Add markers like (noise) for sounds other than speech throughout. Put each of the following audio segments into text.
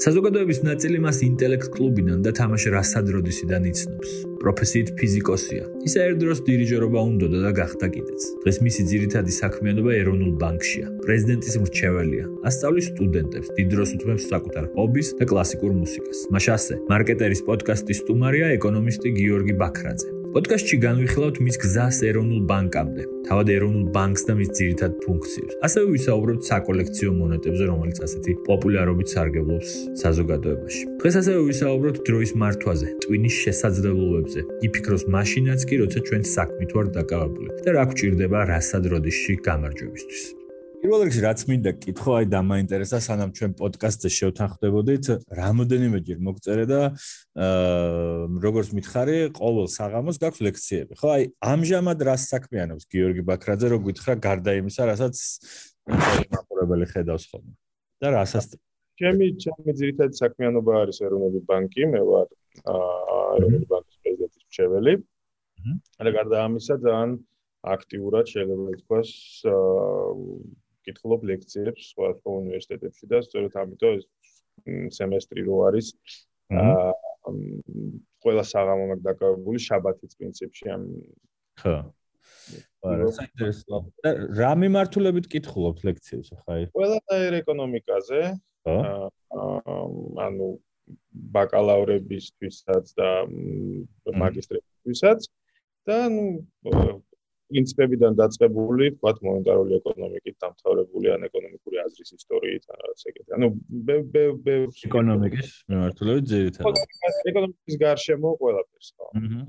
საზოგადოების ნაწილი მას ინტელექტ კლუბიდან და თამაშ რასადროდისიდან იცნობს. პროფესიით ფიზიკოსია. ის აერდროს დირიჟორობა უნდოდა და გახდა კიდეც. დღეს მისი ძირითადი საქმიანობა ეროვნულ ბანკშია. პრეზიდენტის მრჩეველია. ასწავლის სტუდენტებს, დიდ დროს უთმობს საკუთარ ჰობის და კლასიკურ მუსიკას. მაშ ასე, მარკეტერის პოდკასტის სტუმარია ეკონომისტი გიორგი ბაქრაძე. პოდკასტში განვიხილავთ მის გზას ეროვნულ ბანკამდე, თავად ეროვნულ ბანკს და მის ძირითად ფუნქციებს. ასევე ვისაუბრებთ საკოლექციო მონეტებზე, რომელიც ასეთი პოპულარობით სარგებლობს საზოგადოებაში. დღეს ასევე ვისაუბრებთ დროის მართვაზე, ტვინის შესაძლებლობებზე. იფიქროს მაშინაც კი, როცა ჩვენ საქმით ვართ დაკავებული და რა გვჭირდება რასად როდისში გამარჯვებისთვის. პირველ რიგში რაც მინდა კითხო, აი დამაინტერესა სანამ ჩვენ პოდკასტზე შევთანხმდებოდით, რამოდენიმეჯერ მოგწერე და აა როგორც მითხარი, ყოველ საღამოს გაქვს ლექციები. ხო, აი ამჟამად რას საქმიანობს გიორგი ბაქრაძე, რო გითხრა გარდა იმისა, რასაც მაყურებელი ხედავს ხოლმე. და რასაც ჩემი ჩემი ძირითადი საქმიანობა არის ეროვნული ბანკი, მე ვარ აა ეროვნული ბანკის პრეზიდენტის მრჩეველი. და გარდა ამისა, ძალიან აქტიურად შეიძლება ითქვას აა ვკითხულობ ლექციებს სხვა უნივერსიტეტებში და სწორედ ამიტომ ეს სემესტრი რო არის აა ყველა საღამო მაგ დაკავებული შაბათის პრინციპში ამ ხო. არა და რა მიმართულებით კითხულობთ ლექციებს ახლა აი ყველა დაერ ეკონომიკაზე ხო. ანუ ბაკალავრებისთვისაც და მაგისტრებისთვისაც და ნუ პრინციპებიდან დაწყებული, ვთქვათ, მონეტარული ეკონომიკით დამთავრებული ან ეკონომიკური აზრის ისტორიით ან რაღაც ეგეთი. ანუ ბე ბე ბე ეკონომიკის მიმართულებით ძირითადად. ეკონომიკის გარშემო ყველაფერს ხო. აჰა.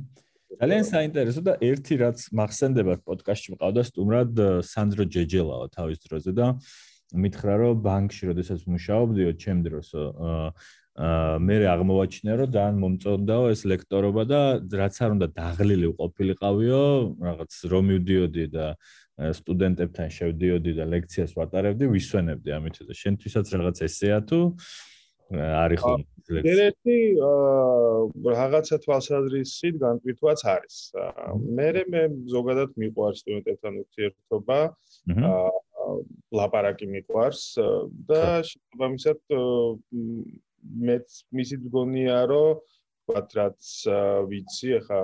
ძალიან საინტერესო და ერთი რაც მახსენდება პოდკასტში მყავდა სტუმრად სანდრო ჯეჯელაო თავის დროზე და მითხრა რომ ბანკში როდესაც მუშაობდიო ჩემ დროს მე აღმოვაჩინე რომ ძალიან მომწონდაო ეს ლექტორობა და რაც არ უნდა დაღლილი ყოფილიყავიო რაღაც რომ მივდიოდი და სტუდენტებთან შევდიოდი და ლექციას ვატარებდი ვისვენებდი ამით. და შენთვისაც რაღაც ესეა თუ არის ხოლმე ერთი რაღაცა თვალსაზრისით განკვითვაც არის. მე მე ზოგადად მიყვარს სტუდენტებთან ურთიერთობა ლაპარაკი მიყვარს და შესაბამისად მეც მისი მგონია რომ ვთქვათ რაც ვიცი ახლა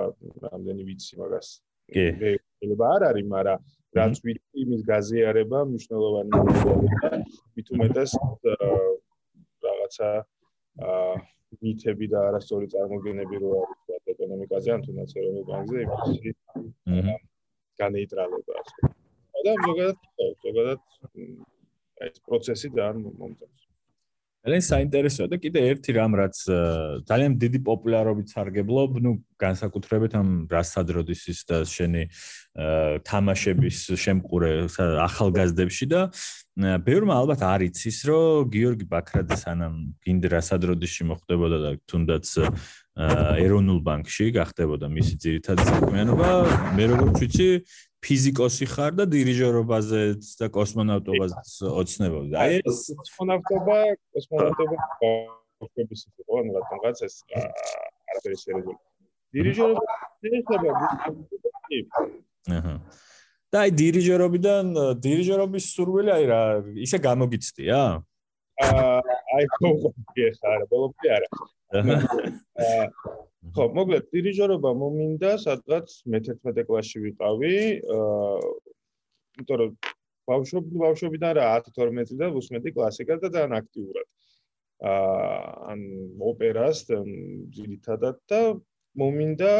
რამდენი ვიცი მაგას. კი. შეიძლება არ არის მაგრამ რაც ვიცი იმის გაზიარება მნიშვნელოვანი მოგვიყვება უმეტეს რაღაცა მითები და არასწორი წარმოდგენები რო არის ვთქვათ ეკონომიკაზე ან თუნდაც ეროვნულ ბანკზე იმისი განეიტრალება ასე და ზოგადად ზოგადად ეს პროცესი ძალიან მომწონს ძალიან საინტერესოა და კიდე ერთი რამ რაც ძალიან დიდი პოპულარობით სარგებლობ, ну, განსაკუთრებით ამ რასადროდისის და შენი თამაშების შემყურე ახალგაზრდებში და ბევრმა ალბათ არ იცის, რომ გიორგი ბაქრაძე სანამ გინდ რასადროდისში მოხდებოდა და თუნდაც ეროვნულ ბანკში გახდებოდა მისი ძირითადი საქმიანობა, მე როგორც ვიცი, ფიზიკოსი ხარ და დირიჟორობაზე და კოსმონავტობაზე ოცნებობდი. აი ეს კოსმონავტობა, კოსმონავტობა კოსმოსის იყო, ანუ რატომღაც ეს არაფერი შეიძლება. დირიჟორობა შეიძლება აჰა. და აი დირიჟორობიდან დირიჟორობის სურვილი აი რა ისე გამოგიცდია? აა აი ხო ხარ, ბოლომდე არა. აა ხო, მოკლედ დირიჟორობა მომინდა, სადღაც მე-11 კლასში ვიყავი, აა იმიტომ რომ ბავშვობ ბავშვობიდან რა 10-12 წლიდან უსმენდი კლასიკას და ძალიან აქტიურად. აა ან ოპერას ძირითადად და მომინდა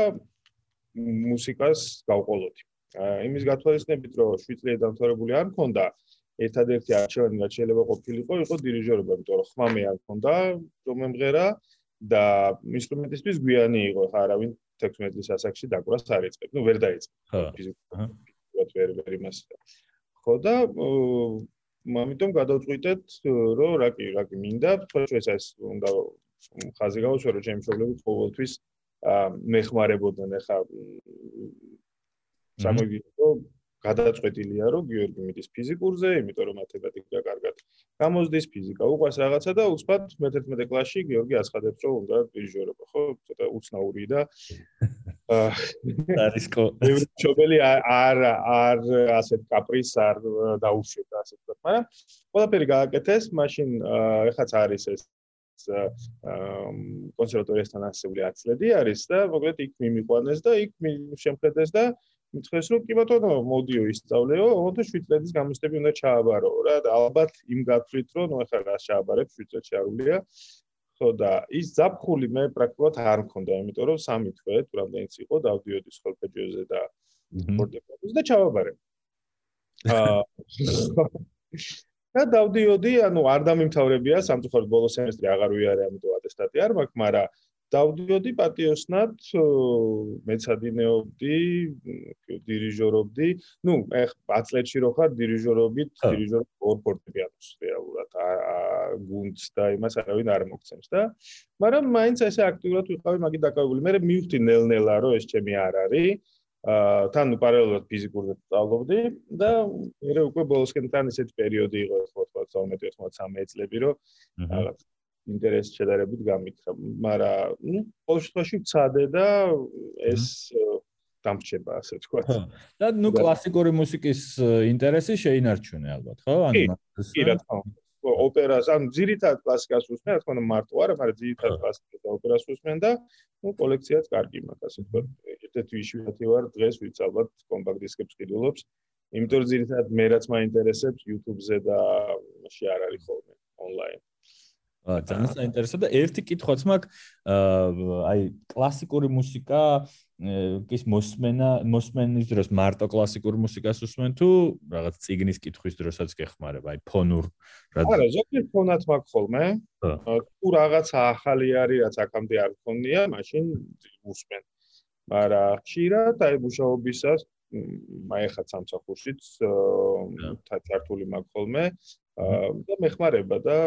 მუსიკას გავყოლოდი. აა იმის გათვალისწინებით, რომ 7 წელი დამთავრებული არ მქონდა, ერთადერთი არჩევანი რაც შეიძლება ყოფილიყო, იყო დირიჟორობა, იმიტომ რომ ხმამე არ მქონდა, რომ მემღერა და ინსტრუმენტისთვის გვიანი იყო ხა არავინ 16 წლის ასაკში დაკვრას არ ეწებ. ნუ ვერ დაიწყე. ხო. ფიზიკურად ვერ ვერ იმას. ხო და ამიტომ გადავწყვიტეთ რომ რა კი რა კი მინდა თქვა ეს უნდა ხაზი გავუსვერო ჩემი მშობლები ყოველთვის მეხმარებოდნენ ხა სამოგიტო გადაწყვეტილია რომ გიორგი მიდის ფიზიკურზე, იმიტომ რომ მათემატიკა კარგად გამოზდის, ფიზიკა უყვარს რაღაცა და უცბად მე-11 კლასში გიორგი აცხადებს რომ უნდა დირიჟორობა, ხო? ცოტა უცნაური და არისკო. მშობელი არ არ ასეთ კაპრიზს არ დაუშვება ასე ვთქვათ, მაგრამ ყველაფერი გააკეთეს, მაშინ ეხაც არის ეს კონსერვატორიასთან ასეული აცლედი არის და მოკლედ იქ მიმიყვანეს და იქ შემხედეს და მითხეს რომ კი ბატონო მოდიო ისწავლეო, ოღონდ 7 წელს გამოსტები უნდა ჩააბარო რა და ალბათ იმ გათვლით რომ ნუ ახლა რა ჩააბარებ 7 წელს შეარულია. ხო და ის ზაფხული მე პრაქტიკულად არ მქონდა, იმიტომ რომ სამი თვე თუ რამდენიც იყო დავდიოდი სკოლფეჯოზე და სპორტებში და ჩავაბარე. აა და დავდიოდი, ანუ არ დამიმთავრებია, სამწუხაროდ ბოლო სემესტრი აღარ ვიარე, ამიტომ ატესტატი არ მაქვს, მაგრამ დავდიოდი პატიოსნად, მეცადინეობდი, დირიჟორობდი. ნუ, ეხ, ბაცლეთში რო ხარ, დირიჟორობით, დირიჟორ ორ ფორტეპიანოს რეალურად. აა გუნდს და იმას არავინ არ მოგცემს და მაგრამ მაინც ესე აქტიურად ვიყავი მაგით დაკავებული. მე მივხვდი ნელ-ნელა, რომ ეს ჩემი არ არის. აა თან პარალელურად ფიზიკურად სწავლობდი და მე უკვე ბოლოსკენ თან ესეთი პერიოდი იყო, ხო, 12-13 წლები, რომ რაღაც ინტერესი შედარებით გამიქრა, მაგრამ ნუ ყოველ შემთხვევაში ვცადე და ეს დამრჩება, ასე თქვა. და ნუ კლასიკური მუსიკის ინტერესი შეინარჩუნე ალბათ, ხო? ანუ კი რა თქმა უნდა. ოპერას, ანუ ძირითადად კლასიკას უსმენ, რა თქმა უნდა მარტო არა, მაგრამ ძირითადად კლასიკას და ოპერას უსმენ და ნუ კოლექციაც კარგი მაქვს, ასე თქვა. ერთ-ერთი ვიშვიათი ვარ დღეს, ვიც ალბათ კომპაქტ დისკებს ყიდულობს. იმიტომ რომ ძირითადად მე რაც მაინტერესებს YouTube-ზე და მაშინ არ არის ხოლმე ონლაინ. ძალიან საინტერესო და ერთი კითხვაც მაქვს აი კლასიკური მუსიკა ის მოსმენა მოსმენის დროს მარტო კლასიკურ მუსიკას უსმენ თუ რაღაც ციგნის კითხვის დროსაც გეხმარება აი ფონურ რა არა ზოგიერთ ფონად მაქვს ხოლმე. თუ რაღაცა ახალი არის რაც აქამდე არ ქონია მაშინ უსმენ. მაგრამ ხშირად აი მუშაობისას მაიხა სამსახურშიც თა ჩართული მაქვს ხოლმე და მეხმარება და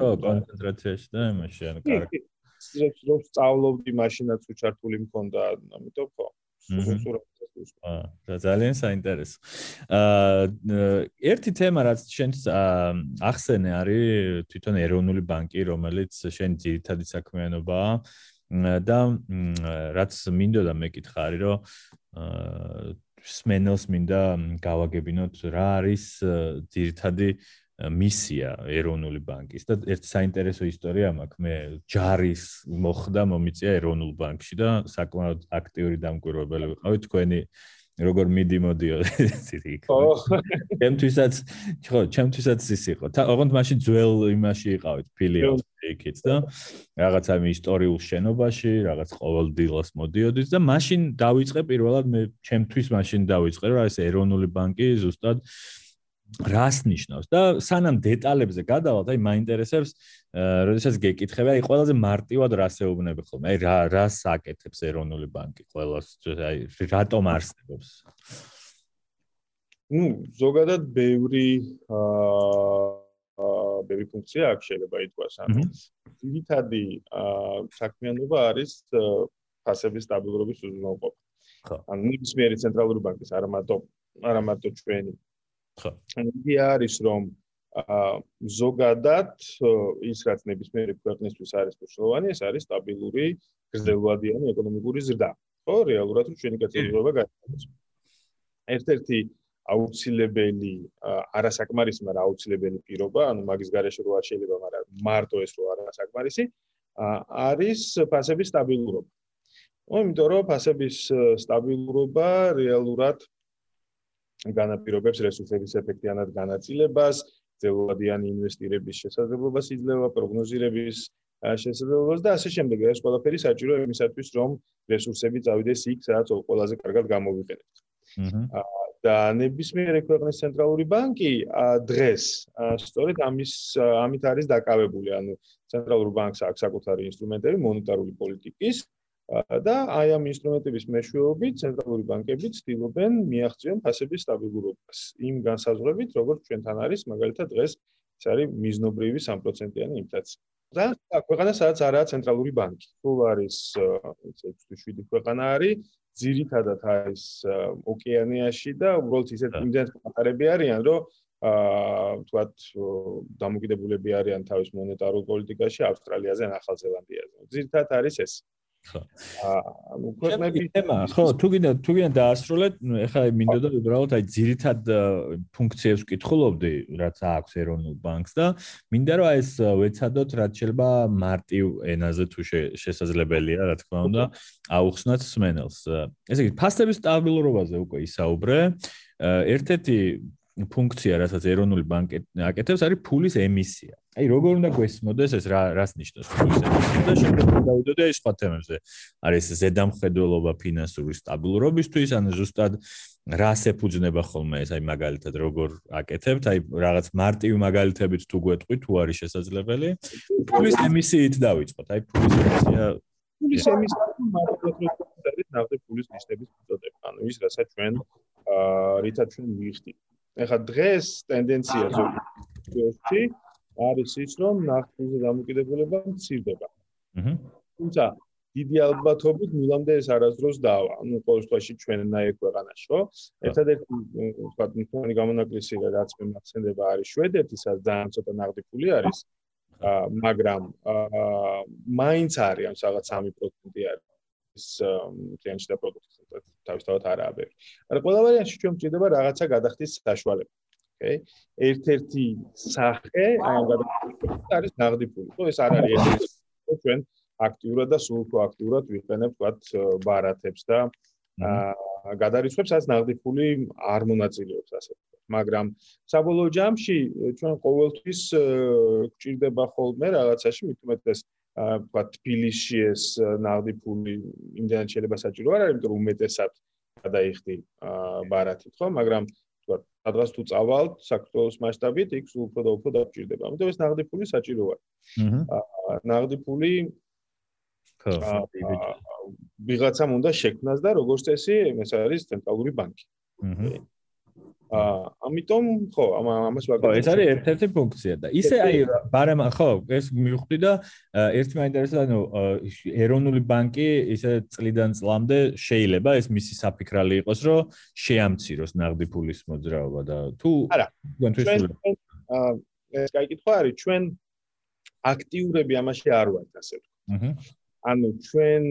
ხო კონცენტრაციაში და იმაში ანუ კარგი. რო სწავლობდი მაშინაც უჩართული მქონდა ამიტომ ხო აა ძალიან საინტერესო. აა ერთი თემა რაც შენ ახსენე არის თვითონ ეროვნული ბანკი, რომელიც შენ ძირითადი საქმიანობაა და რაც მინდოდა მეკითხარი, რომ აა სმენელს მინდა გავაგებინოთ რა არის ძირითადი მისია ეროვნული ბანკის. და ერთ საინტერესო ისტორია მაქვს. მე ჯარის მოხდა მომიწია ეროვნულ ბანკში და საკმაოდ აქტიური დამკვირვებელი ვიყავი. თქვენი როგორ მიდი მოდიო ისეთი ხო ჩემთვისაც ხო ჩემთვისაც ის იყო. ოღონდ მაშინ ძველ იმაში იყავით ფილიალში იქით და რაღაც ამ ისტორიულ შენობაში რაღაც ყოველდღიურად მოდიოდით და მაშინ დავიწყე პირველად მე ჩემთვის მაშინ დავიწყე რომ ეს ეროვნული ბანკი ზუსტად რას ნიშნავს და სანამ დეტალებზე გადავალთ, აი მაინტერესებს, როდესაც გეკითხები, აი ყველაზე მარტივად რას ეუბნები ხოლმე? აი რა რას აკეთებს ეროვნული ბანკი ყველას, აი რატომ არსებობს? ну, ზოგადად ბევრი აა ბევრი ფუნქცია აქვს შეიძლება ითქვას, ანუ ძირითადი საქმიანობა არის ფასების სტაბილურობის უზრუნველყოფა. ხო. ანუ ნებისმიერი ცენტრალური ბანკის არა მარტო არა მარტო ჩვენი ხო. იგი არის რომ ზოგადად ის რაც ნებისმიერი ქვეყნისთვის არის მნიშვნელოვანი ეს არის სტაბილური გრძელვადიანი ეკონომიკური ზრდა. ხო რეალურად რომ ჩვენი კაცობრიობა გაიწევს ერთ-ერთი აუცილებელი არასაკმარისი მაგრამ აუცილებელი პირობა ანუ მაგის გარეშე რო არ შეიძლება მაგრამ მარტო ეს რო არასაკმარისი არის ფასების სტაბილურობა. ო იმიტომ რომ ფასების სტაბილურობა რეალურად განაპირობებს რესურსების ეფექტიანად განაწილებას, ძელვადიანი ინვესტირების შესაძლებლობას იძლევა, პროგნოზირების შესაძლებლობას და ასე შემდეგ. ეს ყველაფერი საჭიროა იმისათვის, რომ რესურსები წავიდეს იქ, სადაც ყველაზე კარგად გამოვიყენებთ. აჰა. და ნებისმიერი ქვეყნის ცენტრალური ბანკი დღეს სწორედ ამის ამით არის დაკავებული, ანუ ცენტრალურ ბანკს აქვს საკუთარი ინსტრუმენტები მონეტარული პოლიტიკის და აი ამ ინსტრუმენტების მეშვეობით ცენტრალური ბანკები ცდილობენ მიაღწიონ ფასების სტაბილურობას იმ განსაზღვრებით, როგორც ჩვენთან არის, მაგალითად დღეს ეს არის მიზნობრივი 3%-იანი ინფლაცია. და ქვეყანა სადაც არაა ცენტრალური ბანკი. თუ არის 6-7 ქვეყანა არის, ძირითადად არის ოკეანიაში და უბრალოდ ისეთ იმდენად პატარები არიან, რომ აა თქვათ დამოკიდებულები არიან თავის მონეტარულ პოლიტიკაში ავსტრალიაზე ან ახალ ზელანდიაზე. ძირითადად არის ეს. ხო. ანუ ქვეყნები თემა, ხო, თუ გინდა თუ გინდა დაასრულეთ, ეხლა მინდოდა უბრალოდ აი ძირითად ფუნქციებს ვკითხულობდი, რაც აქვს ეროვნულ ბანკს და მინდა რომ ეს ვეცადოთ, რაც შეიძლება მარტივ ენაზე თუ შესაძლებელია, რა თქმა უნდა, აუხსნათ სმენელს. ესე იგი, ფასტების სტაბილურობაზე უკვე ისაუბრე. ერთ-ერთი ფუნქცია, რასაც ეროვნული ბანკი აკეთებს, არის ფულის ემისია. აი, როგორ უნდა გვესმოდეს ეს რა რას ნიშნავს ფულის ემისია და შემდეგ დავიდოდე აი სხვა თემებზე. არის ზედამხედველობა ფინანსური სტაბილურობისთვის, ან ზუსტად რას ეფუძნება ხოლმე ეს აი მაგალითად როგორ აკეთებთ? აი რაღაც მარტივი მაგალითებით თუ გვეტყვი, თუ არის შესაძლებელი. ფულის ემისიით დავიწყოთ. აი ფულის ემისია ფულის ემისია მარტივად არის ნავთი ფულის ნიშნების მიწოდება. ანუ ის რასაც ჩვენ აა რითაც ჩვენ მივიხდი. ეხლა დღეს ტენდენცია ზოგიერთი არის ის, რომ ნახტზე დამოკიდებულება მცირდება. აჰა. თუმცა დიდი ალბათობით მილამდე ეს არასდროს დავა. ანუ ყოველ შემთხვევაში ჩვენ ნაირ ქვეყანაში, ხო? ერთადერთი ვთქვათ, მქონე გამონაკლისი რაც მე მახსენდება არის შვედეთი, სადაც ძალიან ცოტა ნაღდი ფული არის. აა მაგრამ აა მაინც არის ამ რაღაც 3% არის. ის კლიანტის და პროდუქტის თავისთავად არაა ბევრი. მაგრამ ყველა ვარიანტში ჩვენ გვჭირდება რაღაცა გადახდის საშუალება. ოკეი? ერთ-ერთი სახე აი ამ გადახდის არის ნაღდი ფული. ხო, ეს არ არის ეს ჩვენ აქტიურად და სულ უფრო აქტიურად ვიყენებთ ვთქვათ ბარათებს და აა გადარიცხვებს, რაც ნაღდი ფული არ მონაწილეობს ასე. მაგრამ საბოლოო ჯამში ჩვენ ყოველთვის გვჭირდება ხოლმე რაღაცაში, მithumetes ვთქვათ, თბილისში ეს ნაღდი ფული იმდენად შეიძლება საჭირო არ არის, იმიტომ რომ უმეტესად გადაიხდი ბარათით, ხო? მაგრამ ვთქვათ, სადღაც თუ წავალთ საქართველოს მასშტაბით, იქ სულ უფრო და უფრო დაგჭირდება. ამიტომ ეს ნაღდი ფული საჭიროა. აჰა. ნაღდი ფული ხო, ვიღაცამ უნდა შექმნას და როგორც წესი, ეს არის ცენტრალური ბანკი. აა ამიტომ ხო ამ ამას ვაკეთებ. ხო, ეს არის ერთ-ერთი ფუნქცია და ისე აი ბარემ ხო, ეს მივხვდი და ერთი მაინტერესებს ანუ ეროვნული ბანკი ისე წლიდან წლამდე შეიძლება ეს მისი საფიქრალი იყოს, რომ შეამციროს ნაღდი ფულის მოძრაობა და თუ არა, აა ეს კაი კითხვა არის, ჩვენ აქტიურები ამაში არ ვართ ასე აჰა. ანუ ჩვენ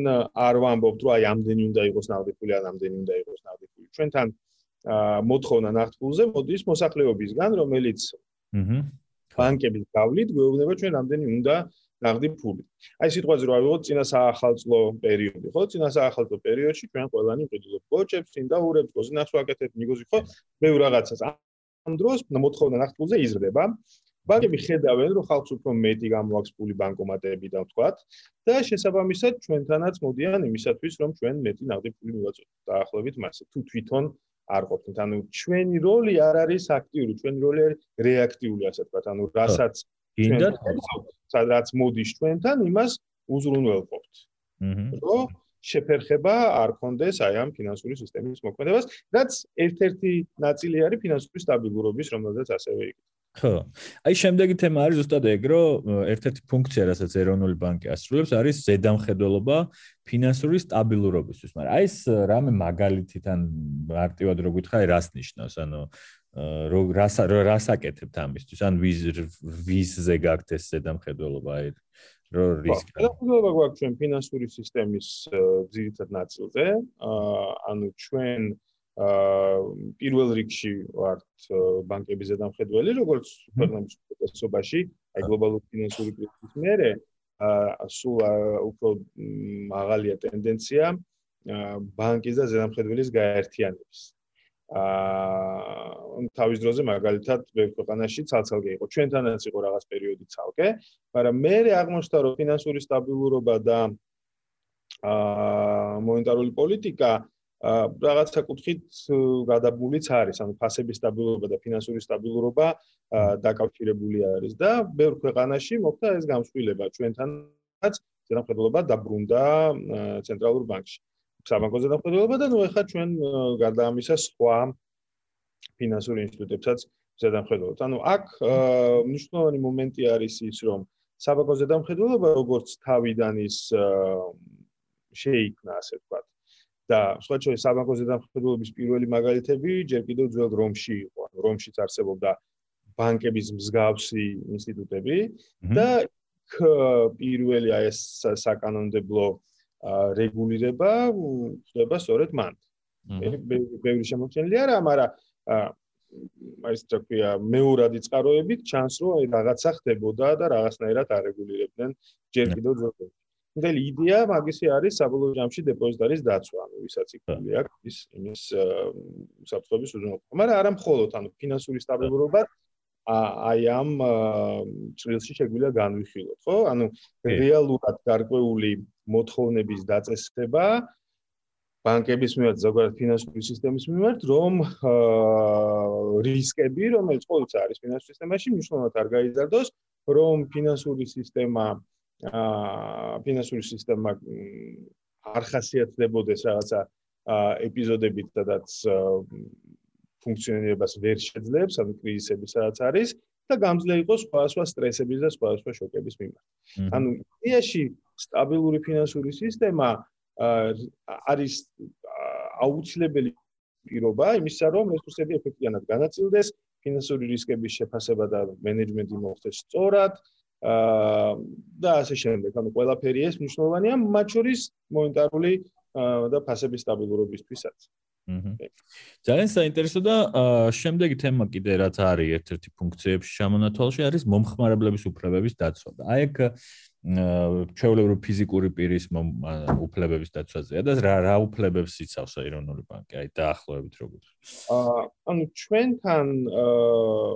არ ვამბობთ, რომ აი ამდენი უნდა იყოს ნაღდი ფული, ან ამდენი უნდა იყოს ნაღდი ფული. ჩვენთან მოთხოვნა ნახტფულზე მოდის მოსახლეობისგან, რომელიც აჰა ბანკების გავლით გვეუბნება ჩვენ რამდენი უნდა ნაღდი ფული. აი სიტყვაზე რა ვიღოთ წინა საახალწლო პერიოდი, ხო? წინა საახალწლო პერიოდში ჩვენ ყველანი ვყიდულობ გოჭებს, ინდაურებს, გოზინახს ვაკეთებ, მიგოზი ხო? მე რაღაცას ამ დროს მოთხოვნა ნახტფულზე იზრდება. ბანკები ხედავენ, რომ ხალხს უფრო მეტი გამოაქვს ფული ბანკომატები და ვთქვათ და შესაბამისად ჩვენთანაც მოდიან იმისათვის, რომ ჩვენ მეტი ნაღდი ფული მივაწოდოთ. დაახლოებით მასე თუ თვითონ არ ყოფნით. ანუ ჩვენი როლი არ არის აქტიური, ჩვენი როლი არის რეაქტიული, ასე ვთქვათ. ანუ რასაც გინდათ, სადაც მოდის ჩვენთან, იმას უზრუნველყოფთ. აჰა. რომ შეფერხება არ კონდეს აი ამ ფინანსური სისტემის მოქმედებას, რაც ერთ-ერთი ნაწილი არის ფინანსური სტაბილურობის, რომელზეც ასევე იგი. ხო. აი შემდეგი თემა არის ზუსტად ეგ, რომ ერთ-ერთი ფუნქცია, რასაც ეროვნული ბანკი ასრულებს, არის ზედამხედველობა ფინანსური სტაბილურობისთვის. მაგრამ აი ეს რამე მაგალითით ან მარტივად რო გითხარი, რას ნიშნავს? ანუ რო რას რას აკეთებთ ამისთვის? ან ვის ვისზე გაქვთ ეს ზედამხედველობა? აი რო რისკი. ზედამხედველობა გვაქვს ჩვენ ფინანსური სისტემის ძირითად ნაწილზე. აა ანუ ჩვენ პირველ რიგში ვართ ბანკების ზედამხედველი, როგორც ქვეყნების უპირატესობაში, აი გლობალური ფინანსური კრიზისის მერე, აა სულ უფრო მაღალია ტენდენცია ბანკის და ზედამხედველის გაერთიანების. აა თავის დროზე მაგალითად ბევრ ქვეყანაში ცალ-ცალკე იყო. ჩვენთანაც იყო რაღაც პერიოდი ცალკე, მაგრამ მე აღმოჩნდა რომ ფინანსური სტაბილურობა და აა მონეტარული პოლიტიკა რაღაცა კუთხით გადაბულიც არის, ანუ ფასების სტაბილურობა და ფინანსური სტაბილურობა დაკავშირებული არის და ბევრ ქვეყანაში მოხდა ეს გამსხვილება ჩვენთანაც ზედამხედველობა დაბრუნდა ცენტრალურ ბანკში. საბანკო ზედამხედველობა და ნუ ეხლა ჩვენ გარდა ამისა სხვა ფინანსური ინსტიტუტებსაც ზედამხედველობთ. ანუ აქ მნიშვნელოვანი მომენტი არის ის, რომ საბანკო ზედამხედველობა როგორც თავიდან ის შეიქმნა, ასე ვთქვათ, და სხვა შორის საბანკო ზედამხედველობის პირველი მაგალითები ჯერ კიდევ ძველ რომში იყო. ანუ რომშიც არსებობდა ბანკების მსგავსი ინსტიტუტები და პირველი აი ეს საკანონმდებლო რეგულირება ხდება სწორედ მან. ბევრი შემოჩენილი არა, მაგრამ არის რა ქვია მეორადი წყაროებით ჩანს რომ აი რაღაცა ხდებოდა და რაღაცნაირად არეგულირებდნენ ჯერ კიდევ ძროხებს. მდელი იდეა მაგისი არის საბოლოო ჯამში დეპოზიტარის დაცვა, ანუ ვისაც იქული აქვს ის იმის საფრთხების უზრუნველყოფა. მაგრამ არა მხოლოდ, ანუ ფინანსური სტაბილურობა აი ამ წრილში შეგვიძლია განვიხილოთ, ხო? ანუ რეალურად გარკვეული მოთხოვნების დაწესება ბანკების მიმართ, ზოგადად ფინანსური სისტემის მიმართ, რომ რისკები, რომელიც ყოველთვის არის ფინანსური სისტემაში, მნიშვნელოვნად არ გაიზარდოს, რომ ფინანსური სისტემა აა ფინანსური სისტემა არ ხასიათდებოდეს რაღაცა ეპიზოდებით, სადაც ფუნქციონირებას ვერ შეძლებს, ანუ კრიზისები სადაც არის და გამძლე იყოს სხვადასხვა სტრესების და სხვადასხვა შოკების მიმართ. ანუ იდეაში სტაბილური ფინანსური სისტემა არის აუცილებელი პირობა იმისა, რომ რესურსები ეფექტიანად განაწილდეს, ფინანსური რისკების შეფასება და მენეჯმენტი მოხდეს სწორად და ასე შემდეგ. ანუ ყველაფერი ეს მნიშვნელოვანია, მათ შორის მონეტარული და ფასების სტაბილურობისთვისაც. ძალიან საინტერესო და შემდეგი თემა კიდე რაც არის ერთ-ერთი ფუნქციებში შემონათვალში არის მომხმარებლების უფლებების დაცვა. აი ეგ ჩვეულებრივ ფიზიკური პირის უფლებების დაცვაზეა და რა რა უფლებებს იცავს ეროვნული ბანკი? აი დაახლოებით როგორ? აა ანუ ჩვენთან აა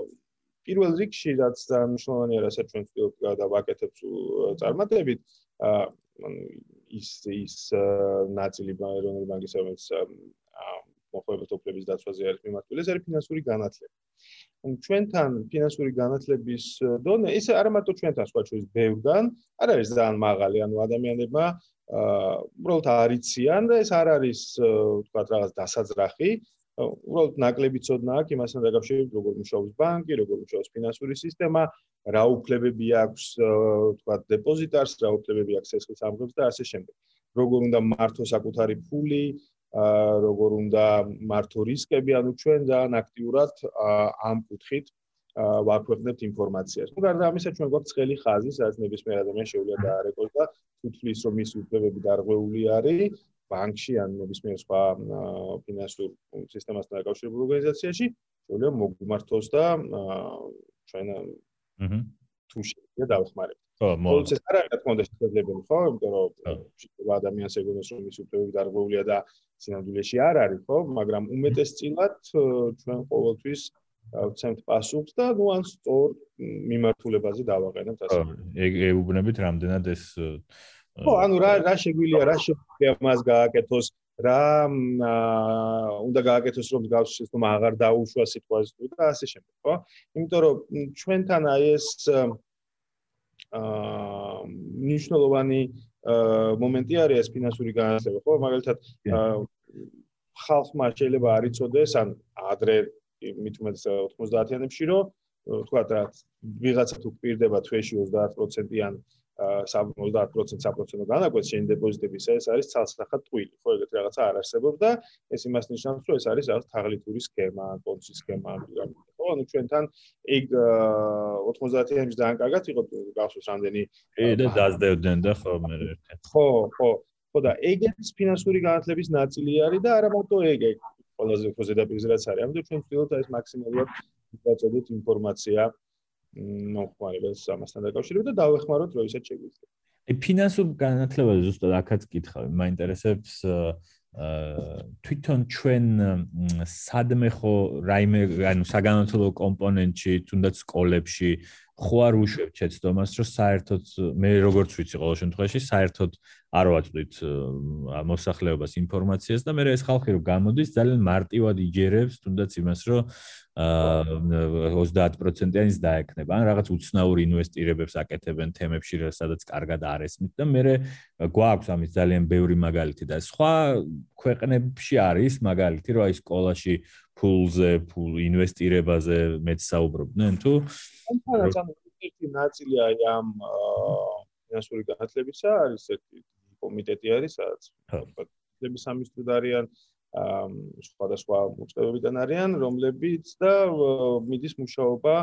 პირველ რიგში რაც მნიშვნელოვანია, რასაც ჩვენ ვწევთ და ვაკეთებთ წარმატებით, ის ის ნაწილი ეროვნული ბანკის რომელიც მოხმარებელთა უფლების დაცვაზე არის მიმართული, ეს არის ფინანსური განათლება. ჩვენთან ფინანსური განათლების დონე ის არ მარტო ჩვენთან სხვა ჩვენს ბევრგან არ არის ძალიან მაღალი ანუ ადამიანებმა აა უბრალოდ არიციან და ეს არ არის თქვა რაღაც დასაძრახი უბრალოდ ნაკლები ცოდნა აქვს იმასთან დაკავშირებით როგორ მუშაობს ბანკი როგორ მუშაობს ფინანსური სისტემა რა უფლებები აქვს თქვა დეპოზიტარს რა უფლებები აქვს ეს სამღებს და ასე შემდეგ როგორ უნდა მართოს საკუთარი ფული როგორ უნდა მართო რისკები, ანუ ჩვენ ძალიან აქტიურად ამ კუთხით ვაქვეყნებთ ინფორმაციას. ну გარდა ამისა ჩვენ გვაქვს ცხელი ხაზი, სადაც ნებისმიერ ადამიანს შეუძლია დაარეკოს და თვითლის რომ ის უფლებები დარღვეული არის ბანკში ან ნებისმიერ სხვა ფინანსურ სისტემასთან დაკავშირებულ ორგანიზაციაში, შეუძლია მოგმართოს და ჩვენ აჰა თუ შეიძლება დავხმარებთ. ხო, მოკლედ ეს არ არის რა თქმა უნდა შესაძლებელი, ხო? იმიტომ რომ შეიძლება ადამიანს ეგონოს რომ ის უფლებები დარღვეულია და სინამდვილეში არ არის, ხო? მაგრამ უმეტესწილად ჩვენ ყოველთვის ვცემთ პასუხს და ნუ ან სწორ მიმართულებაზე დავაყენებთ ასე. ეგ ეუბნებით რამდენად ეს ხო, ანუ რა რა შეგვიძლია, რა შეგვიძლია მას გააკეთოს, რა უნდა გააკეთოს რომ გავშეს რომ აღარ დაუშვა სიტუაციას და ასე შემდეგ, ხო? იმიტომ რომ ჩვენთან აი ეს აა ნიშნულოვანი მომენტი არის ეს ფინანსური განათლება, ხო? მაგალითად ხალხმა შეიძლება არ იცოდეს, ან ადრე მით უმეტეს 90-იანებში, რომ თქვა რა ვიღაცა თუ პირდება თვეში 30%-იან 70% საპროცენტო განაკვეთს შენ დეპოზიტების ეს არის ცალსახად ტყუილი ხო? ეგეთ რაღაცა არ არსებობს და ეს იმას ნიშნავს რომ ეს არის რაღაც თაღლითური სქემა კონცი სქემა ხო? ანუ ჩვენთან ეგ 90-იანში ძალიან კარგად იყო გახსოვს რამდენი და დაძდევდნენ და ხო მე ერთი ხო ხო. ხო და ეგეც ფინანსური განათლების ნაწილი არის და არა მარტო ეგ ეგ ყველაზე უფრო ზედაპირზე რაც არის. ამიტომ ჩვენ ვცდილობთ ეს მაქსიმალურად ვაწოდოთ ინფორმაცია მოხმარებას ამასთან დაკავშირებით და დავეხმაროთ რომ ისეთ შეგვიძლია. აი ფინანსურ განათლებაზე ზუსტად აქაც კითხავი, მაინტერესებს აა თვითონ ჩვენ სადმე ხო რაიმე ანუ საგანმანათლებლო კომპონენტში, თუნდაც სკოლებში ხო არ უშვებთ შეცდომას, რომ საერთოდ მე როგორც ვიცი ყოველ შემთხვევაში საერთოდ არ ვაწვდით მოსახლეობას ინფორმაციას და მე ეს ხალხი რომ გამოდის ძალიან მარტივად იჯერებს თუნდაც იმას, რომ აა 30%-იანის დაეკნება. ან რაღაც უცნაურ ინვესტირებებს აკეთებენ თემებში, სადაც კარგად არესმით და მე გვაქვს ამის ძალიან ბევრი მაგალითი და სხვა ქვეყნებში არის მაგალითი, რომ აი სკოლაში ფულზე, ფულ ინვესტირებაზე მეც საუბრობდნენ თუ ერთი ნაწილი აი ამ ფინანსური განათლებისა არის ერთი კომიტეტი არის, სადაც ფინანსების სამინისტროდ არიან სხვადასხვა მოწყობებიდან არიან, რომლებიც და მიდის მუშაობა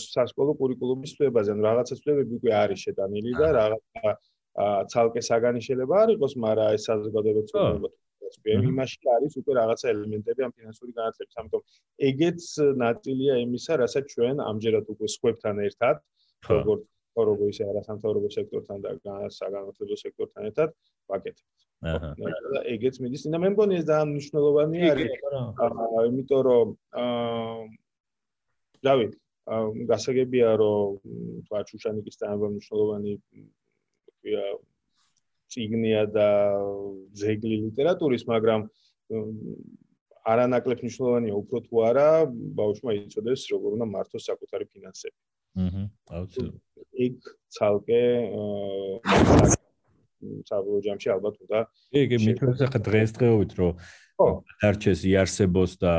სასკოლო კურიკულუმის ცვლილებაზე, ანუ რაღაცა ცვლილებები უკვე არის შეტანილი და რაღაცა ცალკე საგანი შეიძლება არ იყოს, მაგრამ ეს საზოგადოებრივ ცნობიერება იმაში არის უკვე რაღაცა ელემენტები ამ ფინანსური განათლების. ამიტომ ეგეც ნაწილია იმისა, რასაც ჩვენ ამჯერად უკვე სხვებთან ერთად, როგორც როგორ ისე არასამთავრობო სექტორთან და საგანმანათლებლო სექტორთან ერთად ვაკეთებთ. აჰა. და ეგეც მიდის და მე მგონი ეს ძალიან მნიშვნელოვანი არის. აა იმიტომ რომ აა რავი, გასაგებია რომ თქვა ჩუშანიკის თანაბარ მნიშვნელოვანი ქვია ციგნია და ზეგლი ლიტერატურის, მაგრამ არანაკლებ მნიშვნელოვანია უფრო თუ არა ბავშვმა იცოდეს როგორ უნდა მართოს საკუთარი ფინანსები. აჰა, აუცილებლად. იქ ცალკე აა საბოლოო ჯამში ალბათ უნდა კი მithos ახლა დღესდღეობით რომ დარჩეს იარსებოს და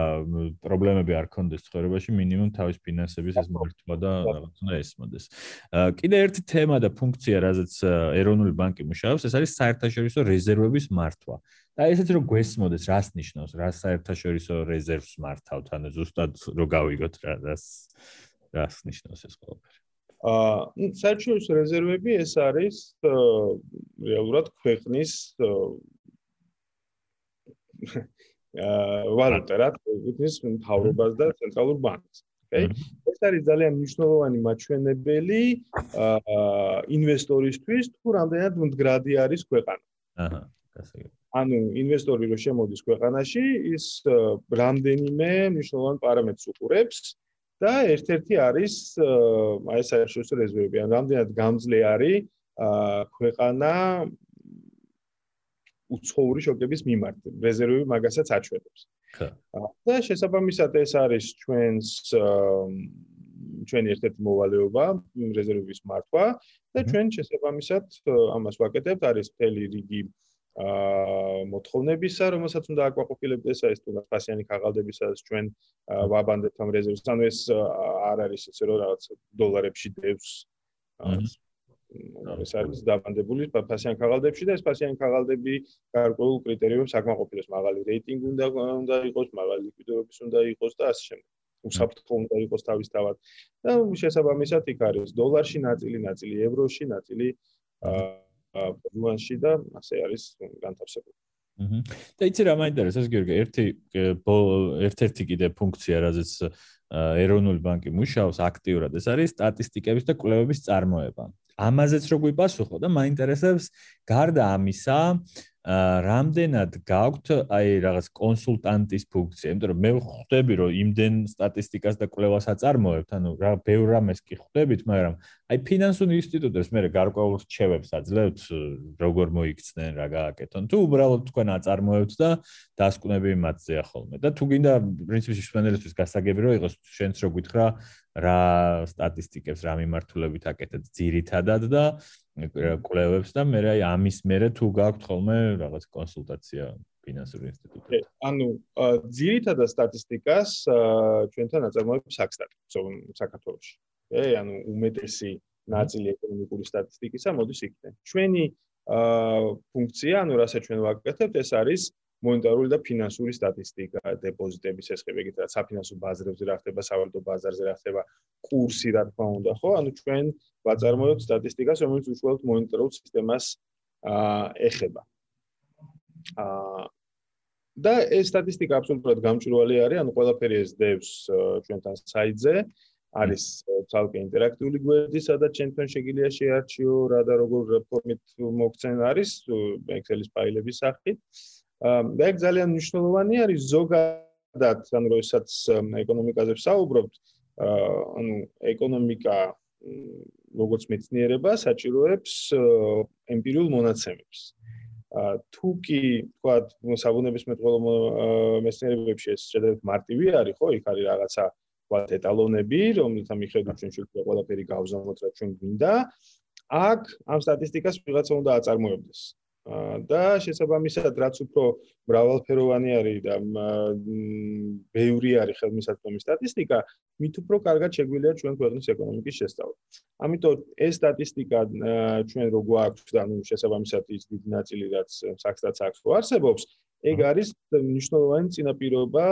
პრობლემები არ კონდეს ცხოვრებაში მინიმუმ თავის ფინანსების ეს მართვა და რაღაც უნდა ესმოდეს. კიდე ერთი თემა და ფუნქცია, რაზეც ეროვნული ბანკი მუშაობს, ეს არის საერთაშორისო რეზერვების მართვა. და ესეც რომ გვესმოდეს, რას ნიშნავს, რა საერთაშორისო რეზერვს მართავთ, ანუ ზუსტად რო გავიგოთ რა რას რას ნიშნავს ეს ყველაფერი. აა საერთაშორისო რეზერვები ეს არის რეალურად ქვეყნის აა (laughs) ვალუტა რა ქვეყნის მთავრობას და ცენტრალურ ბანკს ოკეი? ეს არის ძალიან მნიშვნელოვანი მაჩვენებელი აა ინვესტორისთვის თუ რამდენად მდგრადი არის ქვეყანა. აჰა გასაგებია. ანუ ინვესტორი რო შემოდის ქვეყანაში ის რამდენიმე მნიშვნელოვან პარამეტრს უყურებს და ერთ-ერთი არის აი საერთაშორისო რეზერვები. ან რამდენად გამძლე არის ქვეყანა უცხოური შოკების მიმართ. რეზერვები მაგასაც აჩვენებს. და შესაბამისად ეს არის ჩვენს ჩვენი ერთ-ერთი მოვალეობა რეზერვების მართვა და ჩვენ შესაბამისად ამას ვაკეთებთ არის მთელი რიგი აა მოთხოვნებისა, რომელსაც უნდა აკვაყოფილებთ ესა ეს თუნდაც ფასიანი ქაღალდებისაც ჩვენ ვაბანდებთ ამ რეზერვს. ანუ ეს არ არის ისე რომ რაღაც დოლარებში დევს. აა ეს არის დაბანდებული ფასიანი ქაღალდებში და ეს ფასიანი ქაღალდები გარკვეულ კრიტერიუმებს აკმაყოფილებს. მაღალი რეიტინგი უნდა უნდა იყოს, მაღალი ლიკვიდობის უნდა იყოს და ასე შემდეგ. უსაფრთხო უნდა იყოს თავისთავად. და შესაბამისად იქ არის დოლარში ნაწილი, ნაწილი ევროში, ნაწილი აა პორტუგალში და ასე არის განთავსებული. აჰა. და იცი რა მაინტერესებს გიორგი, ერთი ერთ-ერთი კიდე ფუნქცია, რაზეც ეროვნული ბანკი მუშაობს აქტიურად, ეს არის სტატისტიკების და კვლევების წარმოება. ამაზეც რო გვიპასუხო და მაინტერესებს გარდა ამისა, რამდენად გაქვთ აი რაღაც კონსულტანტის ფუნქცია, იმიტომ რომ მე ხვდები რომ იმდენ სტატისტიკას და კვლევას აწარმოებთ, ანუ რა ბევრ რამეს კი ხვდებით, მაგრამ აი ფინანსურ ინსტიტუტებს მე გარკვეულ რჩევებს აძლევთ, როგორ მოიქცნენ, რა გააკეთონ. თუ უბრალოდ თქვენ აწარმოებთ და დასკვნები მათზეა ხოლმე. და თუ გინდა პრინციპში შენელისთვის გასაგები რომ იყოს შენც რო გითხრა რა სტატისტიკებს რა მიმართულებით აკეთეთ ძირითადად და კვლევებს და მე აი ამის მერე თუ გაქვთ ხოლმე რაღაც კონსულტაცია ფინანსური ინსტიტუტთან. ანუ ძირითადად სტატისტიკას ჩვენთან აწარმოებს საქსტატი საქართველოში. ე ანუ უმეტესი ნაწილი ეკონომიკური სტატისტიკისა მოდის იქიდან. ჩვენი ფუნქცია, ანუ რასაც ჩვენ ვაკეთებთ, ეს არის მონეტარული და ფინანსური სტატისტიკა, დეპოზიტების ესხები, ეგეთ რა საფინანსო ბაზრებზე რა ხდება, სავალუტო ბაზარზე რა ხდება, კურსი რა თქმა უნდა, ხო? ანუ ჩვენ ვაწარმოებთ სტატისტიკას, რომელიც უშუალოდ მონეტარულ სისტემას აა ეხება. აა და ეს სტატისტიკა აბსოლუტურად გამჭვირვალე არის, ანუ ყველაფერი ეს დევს ჩვენთან საიტზე. არის ცალკე ინტერაქტიული გვერდი, სადაც ჩვენთან შეგიძლია შეარჩიო რა და როგორ ფორმით მოგცენ არის Excel-ის ფაილების სახით. და ეგ ძალიან მნიშვნელოვანი არის ზოგადად, ანუ როდესაც ეკონომიკაზე ვსაუბრობთ, ანუ ეკონომიკა როგორც მეცნიერება საჭიროებს ემპირიულ მონაცემებს. თუ კი, თქვა, საბუნებისმეტყველო მეცნიერებებში ეს შეიძლება მარტივი არის, ხო? იქ არის რაღაცა, თქვა, ეტალონები, რომელთა მიხედვით ჩვენ შეგვიძლია ყველაფერი გავზამოთ, რაც ჩვენ გვინდა. აქ ამ სტატისტიკას ვიღაცა უნდა აწარმოებდეს. და შესაბამისად რაც უფრო მრავალფეროვანი არის და ბევრი არის ხელმისაწვდომი სტატისტიკა, მით უფრო კარგად შეგვიძლია ჩვენ ქვეყნის ეკონომიკის შესწავლა. ამიტომ ეს სტატისტიკა ჩვენ რო გვაქვს და ნუ შესაბამისად ის დიდი ნაწილი რაც საქსტაც აქვს რო არსებობს, ეგ არის მნიშვნელოვანი წინაპირობა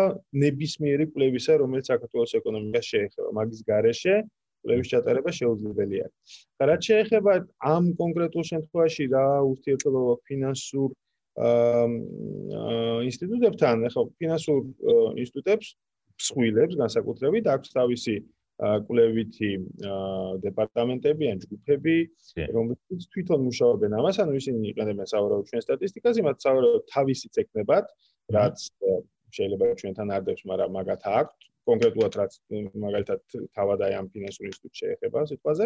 ნებისმიერი კვლევისა, რომელიც საქართველოს ეკონომიკას შეეხება. მაგის გარეშე კვლევის ჩატარება შეუძლებელია. და რაც შეეხება ამ კონკრეტულ შემთხვევაში რა ურთიერთობა ფინანსურ ინსტიტუტებთან, ახლა ფინანსურ ინსტიტუტებს მსხვილებს განსაკუთრებით აქვს თავისი კვლევითი დეპარტამენტები ან ჯგუფები, რომლებიც თვითონ მუშაობენ ამას, ანუ ისინი იყენებენ სავარაუდ ჩვენ სტატისტიკაზე, მათ სავარაუდ თავისი წეკნებად, რაც შეიძლება ჩვენთან არ დებს, მაგრამ მაგათ აქვს კონკრეტულად რაც მაგალითად თავად აი ამ ფინანსურ ინსტიტუტს შეეხება სიტყვაზე.